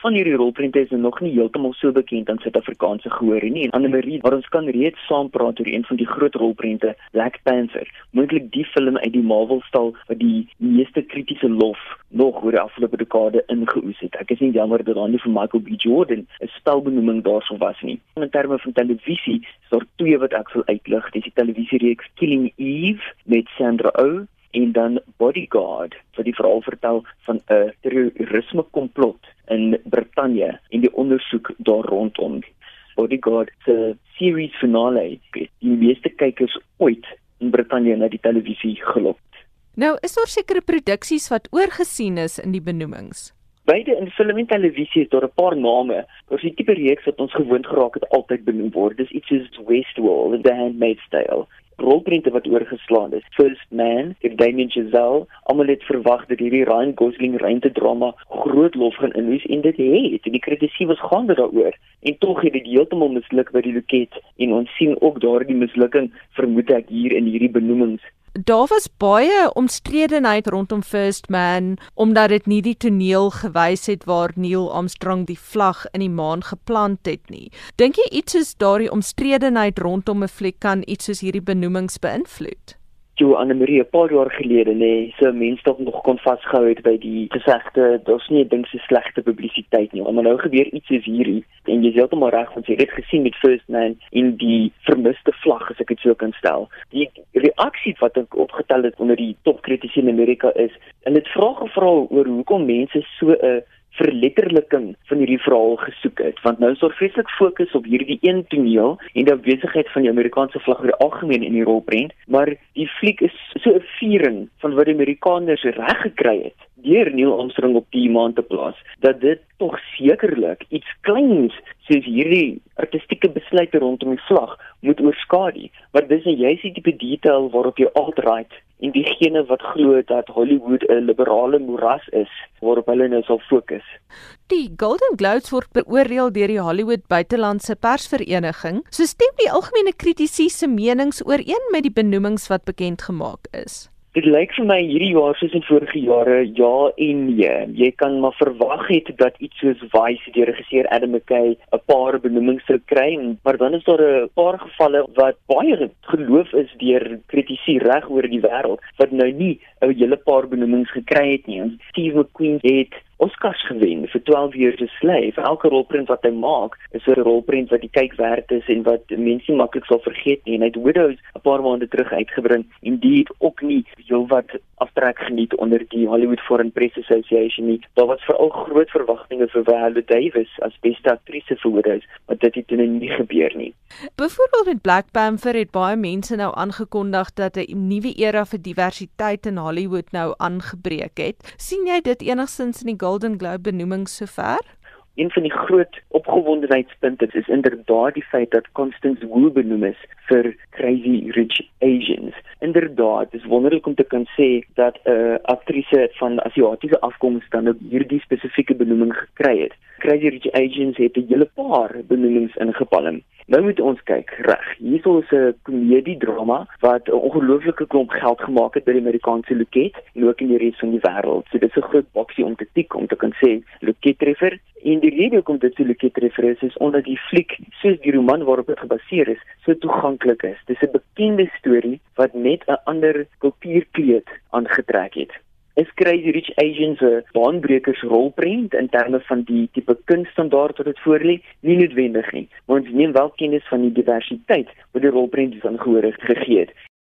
van hierdie rolprente is nog nie heeltemal so bekend aan Suid-Afrikaanse gehoor nie. En Annelie, maar ons kan reeds saam praat oor een van die groot rolprente, Black Panther. Moontlik die film uit die Marvel-stal wat die meeste kritiese lof nog oor die afgelope dekade ingeoes het. Ek is nie jammer dat dan nie vir Michael B Jordan 'n spelbenoeming daarso was nie. In terme van televisie, is daar twee wat ek wil uitlig. Dis die televisiereeks Killing Eve met Sandra Oh en dan Bodyguard vir die verhaal vertel van 'n terrorisme komplot in Brittanje en die ondersoek daar rondom. Bodyguard se series finale het die meeste kykers ooit in Brittanje na die televisie gelok. Nou, is daar sekere produksies wat oorgesien is in die benoemings? Beide in film en televisie is daar 'n paar name. Ons die tipe reeks wat ons gewoond geraak het altyd benoem word. Dis iets soos Westworld en The Handmaid's Tale rolprente wat oorgeslaan is. First Man, deur Damien Chazelle, almal het verwag dat hierdie Ryan Gosling ruimte drama groot lof gaan inwys en dit het. Die kritiek was gaande daaroor en tog het dit heeltemal misluk by die loket en ons sien ook daardie mislukking vermoed ek hier in hierdie benoemings Daar was baie omstredenheid rondom First Man omdat dit nie die toneel gewys het waar Neil Armstrong die vlag in die maan geplant het nie. Dink jy iets is daardie omstredenheid rondom 'n fliek kan iets soos hierdie benoemings beïnvloed? Toe Anne Marie 'n paar jaar gelede nê, nee, so mense tog nog kon vasgehou het by die gesegde daar's nie 'n ding so slegte publisiteit nie. Maar nou gebeur iets soos hierdie en jy is heeltemal reg want jy het gesien met First Man in die vermiste vlag as ek dit sou kan stel. Die reaksie wat ek opgetel het onder die topkritici in Amerika is en dit vra gevra oor hoekom mense so 'n verletterliking van hierdie verhaal gesoek het. Want nou is daar vreeslik fokus op hierdie een toneel en die besigheid van die Amerikaanse vlag oor die algemeen in die rolprent. Maar die fliek is so 'n viering van wat die Amerikaners reg gekry het deur Neil Armstrong op die maan te plaas dat dit tog sekerlik iets kleins soos hierdie artistieke besluite rondom die vlag moet oorskadu. Want dis nou juist die tipe detail waarop jy alt-right en diegene wat glo dat Hollywood 'n liberale moeras is waarop hulle nou sal fokus. Die Golden Globes word beoordeel deur die Hollywood Buitelandse Persvereniging. So stem die algemene kritici se menings ooreen met die benoemings wat bekend gemaak is. Dit lyk vir my hierdie jaar soos in vorige jare ja en nee. Jy kan maar verwag het dat iets soos Vice deur regisseur Adam McKay 'n paar benoemings sou kry, maar dan is daar 'n paar gevalle wat baie geloof is deur kritici reg oor die wêreld wat nou nie 'n hele paar benoemings gekry het nie. Steve McQueen het Oscars gewen vir 12 Years a Slave. Elke rolprent wat hy maak, is 'n rolprent wat die kyk werd is en wat mense maklik sal vergeet nie. En hy het Widows 'n paar maande terug uitgebring en dit het ook nie heelwat aftrek geniet onder die Hollywood Foreign Press Association nie. Daar was veral groot verwagtinge vir Viola Davis as beste aktrise vir Widows, maar dit het toe nie gebeur nie. Byvoorbeeld met Black Panther het baie mense nou aangekondig dat 'n nuwe era vir diversiteit in Hollywood nou aangebreek het. sien jy dit enigstens in die Golden Globe benoeming sover? Een van die groot opgewondenheidspunte is inderdaad die feit dat Constance Wu benoem is vir Crazy Rich Asians. Inderdaad, dit is wonderlik om te kan sê dat 'n uh, aktrise van Asiatiese afkoms dan hierdie spesifieke benoeming gekry het. Crazy Rich Asians het 'n hele paar benoemings ingepalm. Nou moet ons kyk reg. Hier is 'n komedie drama wat 'n ongelooflike klomp geld gemaak het by die Amerikaanse loket en ook in die res van die wêreld. So dit is 'n groot boksie om te tik om te kan sê loket treffer. En die rede hoekom dit so loket treffer is, is omdat die fliek, soos die roman waarop dit gebaseer is, so toeganklik is. Dis 'n bekende storie wat net 'n ander kultuurkleed aangetrek het is Crazy Rich Asians 'n baanbrekers rolprent in terme van die tipe kunststandaard wat dit voorlê? Nie noodwendig nie, maar ons neem wel kennis van die diversiteit wat die rolprent van gehoor gegee het.